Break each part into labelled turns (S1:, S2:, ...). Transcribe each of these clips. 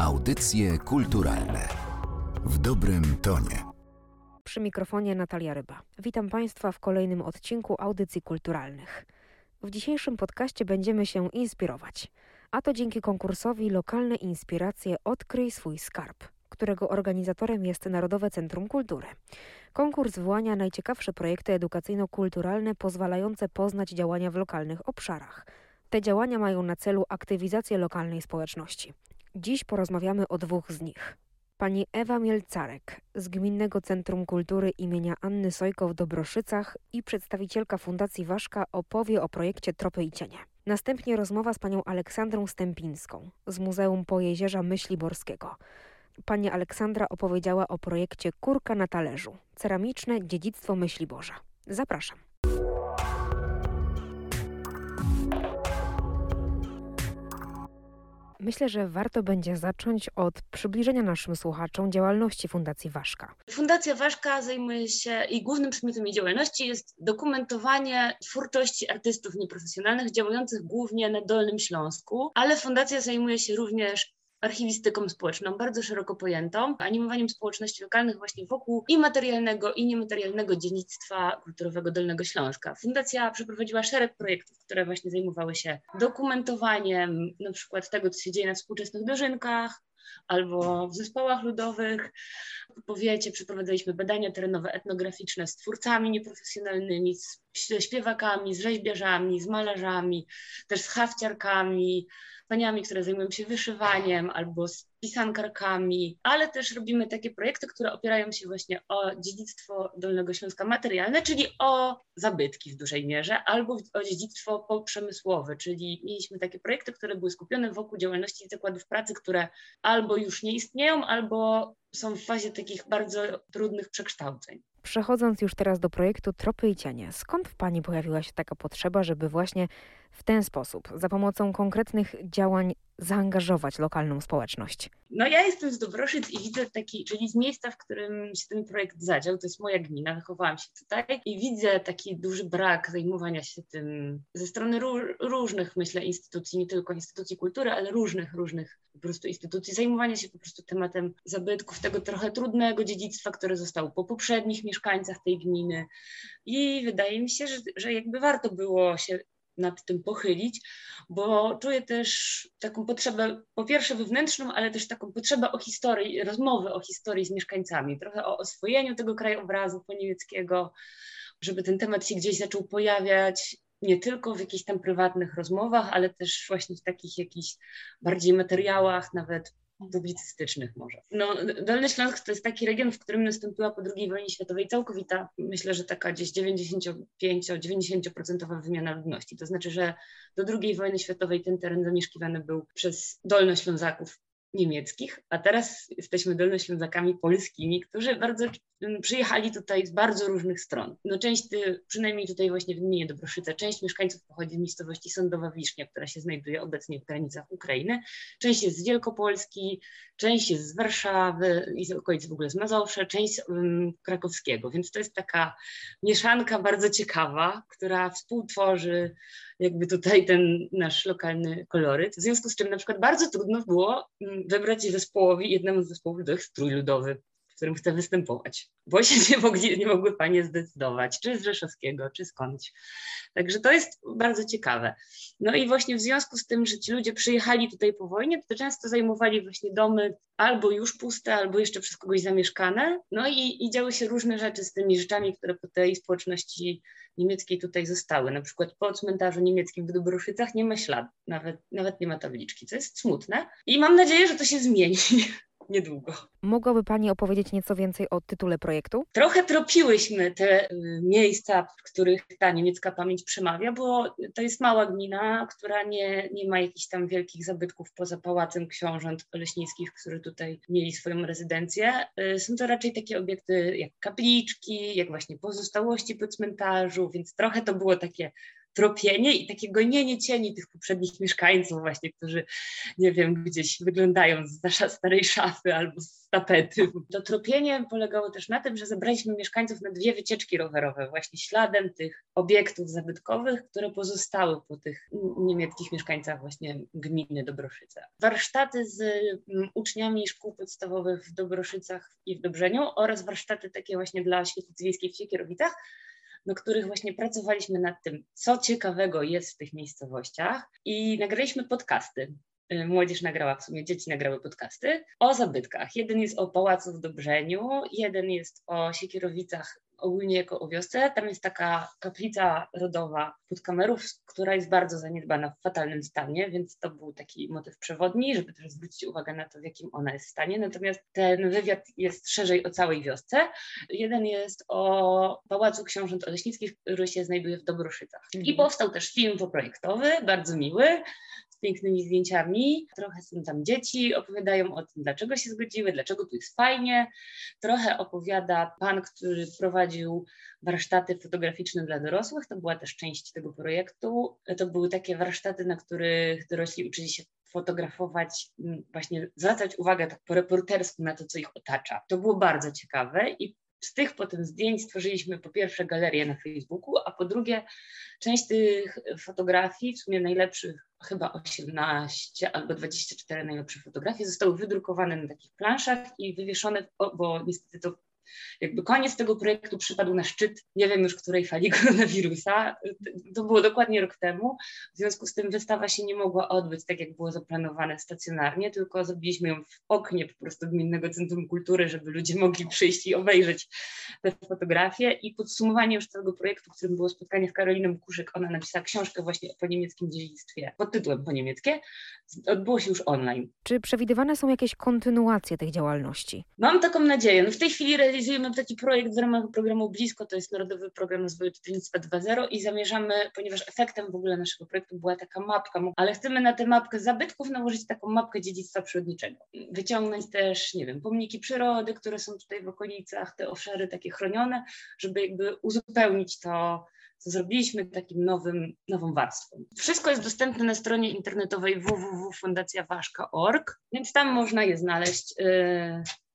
S1: Audycje kulturalne w dobrym tonie.
S2: Przy mikrofonie Natalia Ryba. Witam Państwa w kolejnym odcinku Audycji Kulturalnych. W dzisiejszym podcaście będziemy się inspirować, a to dzięki konkursowi Lokalne Inspiracje Odkryj swój skarb, którego organizatorem jest Narodowe Centrum Kultury. Konkurs wyłania najciekawsze projekty edukacyjno-kulturalne pozwalające poznać działania w lokalnych obszarach. Te działania mają na celu aktywizację lokalnej społeczności. Dziś porozmawiamy o dwóch z nich. Pani Ewa Mielcarek z Gminnego Centrum Kultury imienia Anny Sojko w Dobroszycach i przedstawicielka Fundacji Waszka opowie o projekcie Tropy i Cienie. Następnie rozmowa z panią Aleksandrą Stępińską z Muzeum Pojezierza Myśliborskiego. Pani Aleksandra opowiedziała o projekcie Kurka na talerzu ceramiczne dziedzictwo Myśliborza. Zapraszam. Myślę, że warto będzie zacząć od przybliżenia naszym słuchaczom działalności Fundacji Waszka.
S3: Fundacja Waszka zajmuje się i głównym przedmiotem jej działalności jest dokumentowanie twórczości artystów nieprofesjonalnych działających głównie na Dolnym Śląsku, ale fundacja zajmuje się również archiwistyką społeczną, bardzo szeroko pojętą, animowaniem społeczności lokalnych właśnie wokół i materialnego, i niematerialnego dziedzictwa kulturowego Dolnego Śląska. Fundacja przeprowadziła szereg projektów, które właśnie zajmowały się dokumentowaniem na przykład tego, co się dzieje na współczesnych dożynkach, albo w zespołach ludowych. W powiecie przeprowadzaliśmy badania terenowe etnograficzne z twórcami nieprofesjonalnymi, z śpiewakami, z rzeźbiarzami, z malarzami, też z hafciarkami, paniami, które zajmują się wyszywaniem albo z pisankarkami, ale też robimy takie projekty, które opierają się właśnie o dziedzictwo Dolnego Śląska materialne, czyli o zabytki w dużej mierze, albo o dziedzictwo poprzemysłowe, czyli mieliśmy takie projekty, które były skupione wokół działalności zakładów pracy, które albo już nie istnieją, albo są w fazie takich bardzo trudnych przekształceń.
S2: Przechodząc już teraz do projektu Tropy i Cienie, skąd w Pani pojawiła się taka potrzeba, żeby właśnie w ten sposób, za pomocą konkretnych działań zaangażować lokalną społeczność?
S3: No ja jestem z Dobroszyc i widzę taki, czyli z miejsca, w którym się ten projekt zadział, to jest moja gmina, wychowałam się tutaj i widzę taki duży brak zajmowania się tym ze strony różnych, myślę, instytucji, nie tylko instytucji kultury, ale różnych, różnych po prostu instytucji, zajmowania się po prostu tematem zabytków, tego trochę trudnego dziedzictwa, które zostało po poprzednich mieszkańcach tej gminy i wydaje mi się, że, że jakby warto było się nad tym pochylić, bo czuję też taką potrzebę, po pierwsze wewnętrzną, ale też taką potrzebę o historii, rozmowy o historii z mieszkańcami, trochę o oswojeniu tego krajobrazu poniemieckiego, żeby ten temat się gdzieś zaczął pojawiać, nie tylko w jakichś tam prywatnych rozmowach, ale też właśnie w takich jakichś bardziej materiałach, nawet publicystycznych może. No, Dolny Śląsk to jest taki region, w którym nastąpiła po II wojnie światowej całkowita, myślę, że taka gdzieś 95-90% wymiana ludności. To znaczy, że do II wojny światowej ten teren zamieszkiwany był przez Dolnoślązaków niemieckich, a teraz jesteśmy dolnoślązakami polskimi, którzy bardzo mm, przyjechali tutaj z bardzo różnych stron. No część, przynajmniej tutaj właśnie w gminie Dobroszyce, część mieszkańców pochodzi z miejscowości Sądowa Wisznia, która się znajduje obecnie w granicach Ukrainy, część jest z Wielkopolski, część jest z Warszawy i z okolic w ogóle z Mazowsza, część um, krakowskiego, więc to jest taka mieszanka bardzo ciekawa, która współtworzy jakby tutaj ten nasz lokalny koloryt, w związku z czym na przykład bardzo trudno było mm, wybrać zespołowi, jednemu z zespołów ludowych strój ludowy, którym chcę występować, bo się nie, mogli, nie mogły panie zdecydować, czy z Rzeszowskiego, czy skądś. Także to jest bardzo ciekawe. No i właśnie w związku z tym, że ci ludzie przyjechali tutaj po wojnie, to często zajmowali właśnie domy albo już puste, albo jeszcze przez kogoś zamieszkane. No i, i działy się różne rzeczy z tymi rzeczami, które po tej społeczności niemieckiej tutaj zostały. Na przykład po cmentarzu niemieckim w Dobroszycach nie ma śladu, nawet, nawet nie ma tabliczki, co jest smutne. I mam nadzieję, że to się zmieni niedługo.
S2: Mogłaby Pani opowiedzieć nieco więcej o tytule projektu?
S3: Trochę tropiłyśmy te y, miejsca, w których ta niemiecka pamięć przemawia, bo to jest mała gmina, która nie, nie ma jakichś tam wielkich zabytków poza pałacem książąt leśnickich, którzy tutaj mieli swoją rezydencję. Y, są to raczej takie obiekty jak kapliczki, jak właśnie pozostałości po cmentarzu, więc trochę to było takie tropienie i takie gonienie cieni tych poprzednich mieszkańców właśnie, którzy, nie wiem, gdzieś wyglądają z starej szafy albo z tapety. To tropienie polegało też na tym, że zebraliśmy mieszkańców na dwie wycieczki rowerowe, właśnie śladem tych obiektów zabytkowych, które pozostały po tych niemieckich mieszkańcach właśnie gminy Dobroszyca. Warsztaty z mm, uczniami szkół podstawowych w Dobroszycach i w Dobrzeniu oraz warsztaty takie właśnie dla świetlicy wiejskiej w Siekierowicach, na których właśnie pracowaliśmy nad tym, co ciekawego jest w tych miejscowościach i nagraliśmy podcasty. Y, młodzież nagrała, w sumie dzieci nagrały podcasty o zabytkach. Jeden jest o Pałacu w Dobrzeniu, jeden jest o Siekierowicach ogólnie jako o wiosce. Tam jest taka kaplica rodowa Podkamerów, która jest bardzo zaniedbana w fatalnym stanie, więc to był taki motyw przewodni, żeby też zwrócić uwagę na to, w jakim ona jest stanie. Natomiast ten wywiad jest szerzej o całej wiosce. Jeden jest o Pałacu Książąt Oleśnickich, który się znajduje w Dobroszycach. I mhm. powstał też film poprojektowy, bardzo miły, pięknymi zdjęciami. Trochę są tam dzieci, opowiadają o tym, dlaczego się zgodziły, dlaczego tu jest fajnie. Trochę opowiada pan, który prowadził warsztaty fotograficzne dla dorosłych. To była też część tego projektu. To były takie warsztaty, na których dorośli uczyli się fotografować, właśnie zwracać uwagę tak po reportersku na to, co ich otacza. To było bardzo ciekawe i z tych potem zdjęć stworzyliśmy po pierwsze galerię na Facebooku, a po drugie część tych fotografii, w sumie najlepszych chyba 18 albo 24 najlepsze fotografie zostały wydrukowane na takich planszach i wywieszone, bo niestety to jakby koniec tego projektu przypadł na szczyt, nie wiem już której fali koronawirusa, to było dokładnie rok temu, w związku z tym wystawa się nie mogła odbyć tak, jak było zaplanowane stacjonarnie, tylko zrobiliśmy ją w oknie po prostu Gminnego Centrum Kultury, żeby ludzie mogli przyjść i obejrzeć te fotografie i podsumowanie już tego projektu, którym było spotkanie z Karoliną Kuszyk, ona napisała książkę właśnie po niemieckim dziedzictwie pod tytułem po niemieckie, odbyło się już online.
S2: Czy przewidywane są jakieś kontynuacje tej działalności?
S3: Mam taką nadzieję. No w tej chwili realizujemy taki projekt w ramach programu Blisko, to jest Narodowy Program Rozwoju Czytelnictwa 2.0 i zamierzamy, ponieważ efektem w ogóle naszego projektu była taka mapka, ale chcemy na tę mapkę zabytków nałożyć taką mapkę dziedzictwa przyrodniczego. Wyciągnąć też, nie wiem, pomniki przyrody, które są tutaj w okolicach, te obszary takie chronione, żeby jakby uzupełnić to co zrobiliśmy takim nowym, nową warstwą. Wszystko jest dostępne na stronie internetowej www.fundacjawaszka.org, więc tam można je znaleźć.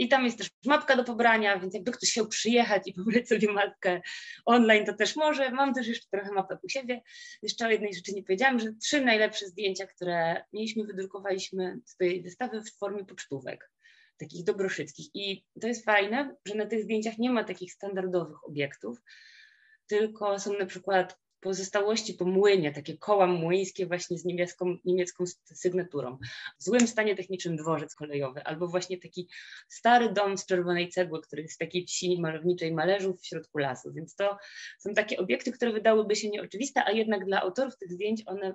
S3: I tam jest też mapka do pobrania, więc jakby ktoś chciał przyjechać i pobrać sobie mapkę online, to też może. Mam też jeszcze trochę mapek u siebie. Jeszcze o jednej rzeczy nie powiedziałam, że trzy najlepsze zdjęcia, które mieliśmy, wydrukowaliśmy z tej wystawy w formie pocztówek takich dobroszyckich. I to jest fajne, że na tych zdjęciach nie ma takich standardowych obiektów, tylko są na przykład pozostałości po młynie, takie koła młyńskie właśnie z niemiecką, niemiecką sygnaturą. W złym stanie technicznym dworzec kolejowy, albo właśnie taki stary dom z czerwonej cegły, który jest w takiej wsi malowniczej Mależów w środku lasu. Więc to są takie obiekty, które wydałyby się nieoczywiste, a jednak dla autorów tych zdjęć one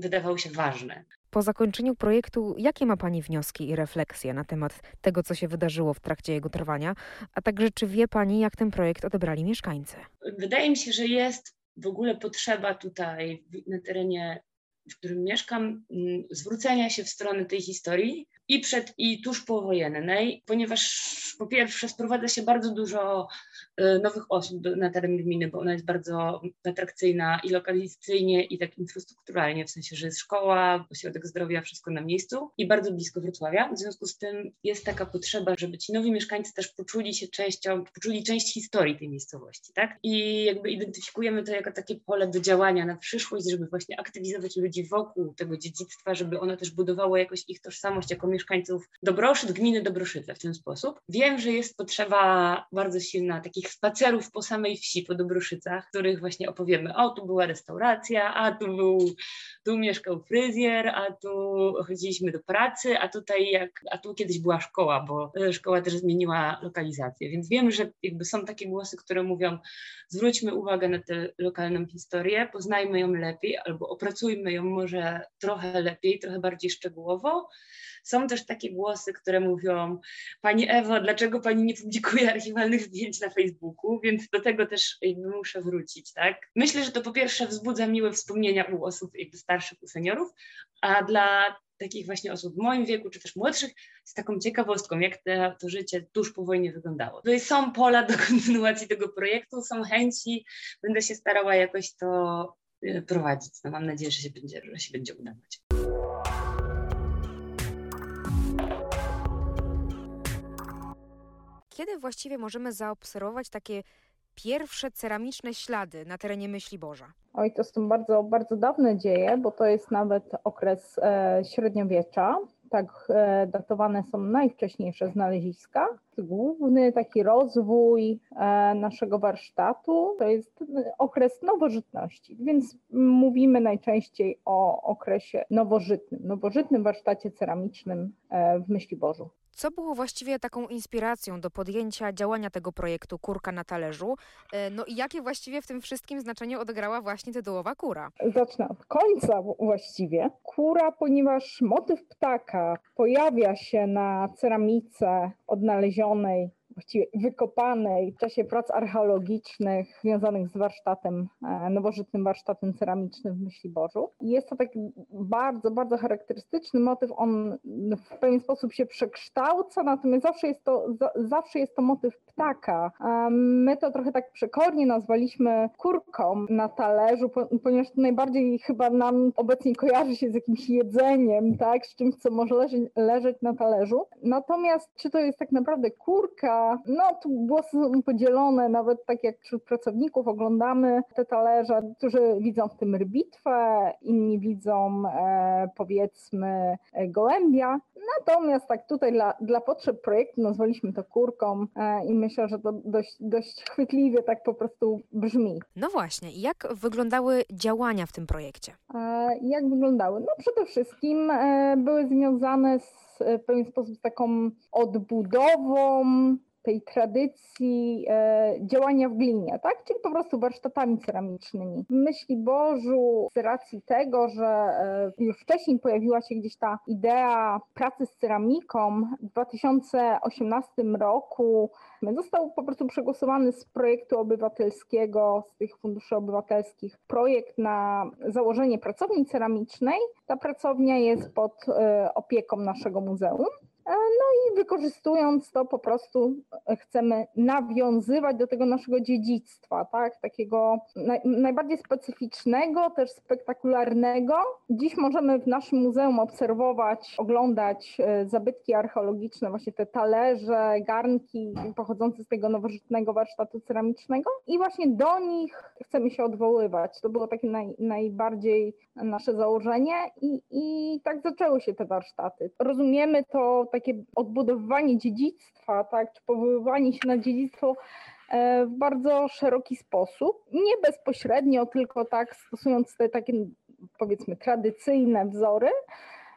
S3: wydawały się ważne.
S2: Po zakończeniu projektu, jakie ma Pani wnioski i refleksje na temat tego, co się wydarzyło w trakcie jego trwania, a także czy wie Pani, jak ten projekt odebrali mieszkańcy?
S3: Wydaje mi się, że jest w ogóle potrzeba tutaj na terenie w którym mieszkam, mm, zwrócenia się w stronę tej historii i przed i tuż powojennej, ponieważ po pierwsze sprowadza się bardzo dużo nowych osób na teren gminy, bo ona jest bardzo atrakcyjna i lokalizacyjnie i tak infrastrukturalnie, w sensie, że jest szkoła, ośrodek zdrowia, wszystko na miejscu i bardzo blisko Wrocławia. W związku z tym jest taka potrzeba, żeby ci nowi mieszkańcy też poczuli się częścią, poczuli część historii tej miejscowości, tak? I jakby identyfikujemy to jako takie pole do działania na przyszłość, żeby właśnie aktywizować ludzi wokół tego dziedzictwa, żeby ono też budowało jakoś ich tożsamość jako mieszkańców Dobroszyc, gminy Dobroszyce w ten sposób. Wiem, że jest potrzeba bardzo silna takich spacerów po samej wsi, po Dobroszycach, w których właśnie opowiemy, o tu była restauracja, a tu był, tu mieszkał fryzjer, a tu chodziliśmy do pracy, a tutaj jak, a tu kiedyś była szkoła, bo szkoła też zmieniła lokalizację, więc wiem, że jakby są takie głosy, które mówią, zwróćmy uwagę na tę lokalną historię, poznajmy ją lepiej albo opracujmy ją może trochę lepiej, trochę bardziej szczegółowo. Są też takie głosy, które mówią: Pani Ewo, dlaczego Pani nie publikuje archiwalnych zdjęć na Facebooku? Więc do tego też muszę wrócić, tak? Myślę, że to po pierwsze wzbudza miłe wspomnienia u osób starszych, u seniorów, a dla takich właśnie osób w moim wieku, czy też młodszych, z taką ciekawostką, jak te, to życie tuż po wojnie wyglądało. Tutaj są pola do kontynuacji tego projektu, są chęci, będę się starała jakoś to prowadzić. No, mam nadzieję, że się będzie, że się będzie udawać.
S2: Kiedy właściwie możemy zaobserwować takie pierwsze ceramiczne ślady na terenie Myśliborza?
S4: Oj, to są bardzo, bardzo dawne dzieje, bo to jest nawet okres e, średniowiecza. Tak e, datowane są najwcześniejsze znaleziska. Główny taki rozwój e, naszego warsztatu to jest okres nowożytności, więc mówimy najczęściej o okresie nowożytnym, nowożytnym warsztacie ceramicznym e, w Myśliborzu.
S2: Co było właściwie taką inspiracją do podjęcia działania tego projektu Kurka na talerzu? E, no i jakie właściwie w tym wszystkim znaczenie odegrała właśnie tytułowa kura?
S4: Zacznę od końca właściwie. Kura, ponieważ motyw ptaka pojawia się na ceramice odnalezionej właściwie wykopanej w czasie prac archeologicznych związanych z warsztatem, e, nowożytnym warsztatem ceramicznym w Myśliborzu. Jest to taki bardzo, bardzo charakterystyczny motyw. On w pewien sposób się przekształca, natomiast zawsze jest to, zawsze jest to motyw ptaka. My to trochę tak przekornie nazwaliśmy kurką na talerzu, ponieważ to najbardziej chyba nam obecnie kojarzy się z jakimś jedzeniem, tak, z czymś, co może leżeć, leżeć na talerzu. Natomiast czy to jest tak naprawdę kurka, no tu głosy są podzielone, nawet tak jak wśród pracowników oglądamy te talerze, którzy widzą w tym rybitwę, inni widzą e, powiedzmy e, gołębia. Natomiast tak tutaj dla, dla potrzeb projektu nazwaliśmy to kurką e, i myślę, że to dość, dość chwytliwie tak po prostu brzmi.
S2: No właśnie, jak wyglądały działania w tym projekcie?
S4: E, jak wyglądały? No przede wszystkim e, były związane z, w pewien sposób z taką odbudową tej tradycji e, działania w glinie, tak? Czyli po prostu warsztatami ceramicznymi. W myśli Bożu, z racji tego, że e, już wcześniej pojawiła się gdzieś ta idea pracy z ceramiką, w 2018 roku został po prostu przegłosowany z projektu obywatelskiego, z tych funduszy obywatelskich, projekt na założenie pracowni ceramicznej. Ta pracownia jest pod e, opieką naszego muzeum. E, no i wykorzystując to po prostu chcemy nawiązywać do tego naszego dziedzictwa, tak? takiego naj, najbardziej specyficznego, też spektakularnego. Dziś możemy w naszym muzeum obserwować, oglądać e, zabytki archeologiczne, właśnie te talerze, garnki pochodzące z tego nowożytnego warsztatu ceramicznego i właśnie do nich chcemy się odwoływać. To było takie naj, najbardziej nasze założenie i, i tak zaczęły się te warsztaty. Rozumiemy to takie odbudowywanie dziedzictwa, tak, czy powoływanie się na dziedzictwo e, w bardzo szeroki sposób, nie bezpośrednio, tylko tak stosując te takie powiedzmy tradycyjne wzory,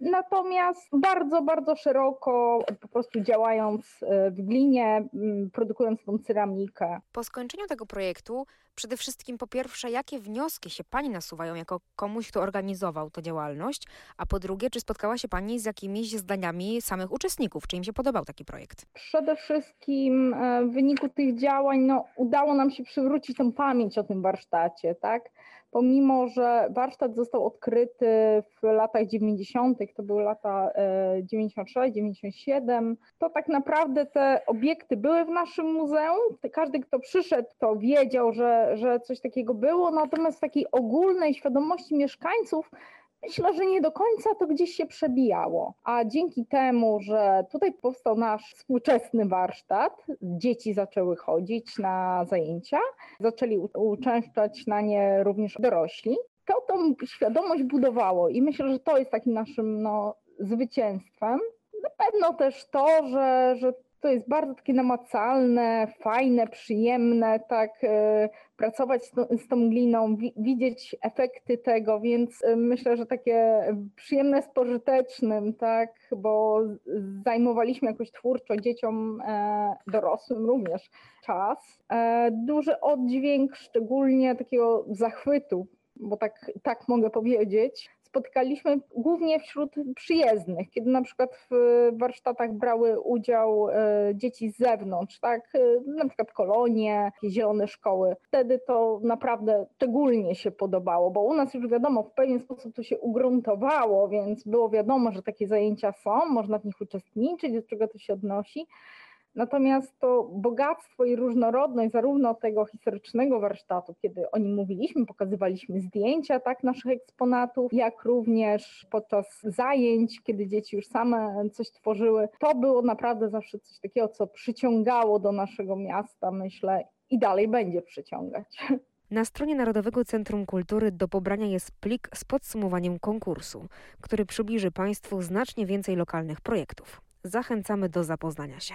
S4: Natomiast bardzo, bardzo szeroko, po prostu działając w glinie, produkując tą ceramikę.
S2: Po skończeniu tego projektu, przede wszystkim po pierwsze, jakie wnioski się Pani nasuwają jako komuś, kto organizował tę działalność, a po drugie, czy spotkała się Pani z jakimiś zdaniami samych uczestników, czy im się podobał taki projekt?
S4: Przede wszystkim e, w wyniku tych działań no, udało nam się przywrócić tą pamięć o tym warsztacie, tak? Pomimo że warsztat został odkryty w latach 90., to były lata 96-97, e, to tak naprawdę te obiekty były w naszym muzeum. Każdy, kto przyszedł, to wiedział, że, że coś takiego było, natomiast takiej ogólnej świadomości mieszkańców Myślę, że nie do końca to gdzieś się przebijało, a dzięki temu, że tutaj powstał nasz współczesny warsztat, dzieci zaczęły chodzić na zajęcia, zaczęli uczęszczać na nie również dorośli, to tą świadomość budowało i myślę, że to jest takim naszym no, zwycięstwem. Na pewno też to, że, że to jest bardzo takie namacalne, fajne, przyjemne, tak, e, pracować z, tą gliną, wi widzieć efekty tego, więc e, myślę, że takie przyjemne z pożytecznym, tak, bo zajmowaliśmy jakoś twórczo dzieciom, e, dorosłym również czas. Duży oddźwięk, szczególnie takiego zachwytu, bo tak, tak mogę powiedzieć, spotkaliśmy głównie wśród przyjezdnych, kiedy na przykład w warsztatach brały udział e, dzieci z zewnątrz, tak, e, na przykład kolonie, zielone szkoły. Wtedy to naprawdę szczególnie się podobało, bo u nas już wiadomo, w pewien sposób to się ugruntowało, więc było wiadomo, że takie zajęcia są, można w nich uczestniczyć, do czego to się odnosi. Natomiast to bogactwo i różnorodność zarówno tego historycznego warsztatu, kiedy o nim mówiliśmy, pokazywaliśmy zdjęcia tak naszych eksponatów, jak również podczas zajęć, kiedy dzieci już same coś tworzyły, to było naprawdę zawsze coś takiego, co przyciągało do naszego miasta, myślę, i dalej będzie przyciągać.
S2: Na stronie Narodowego Centrum Kultury do pobrania jest plik z podsumowaniem konkursu, który przybliży Państwu znacznie więcej lokalnych projektów. Zachęcamy do zapoznania się.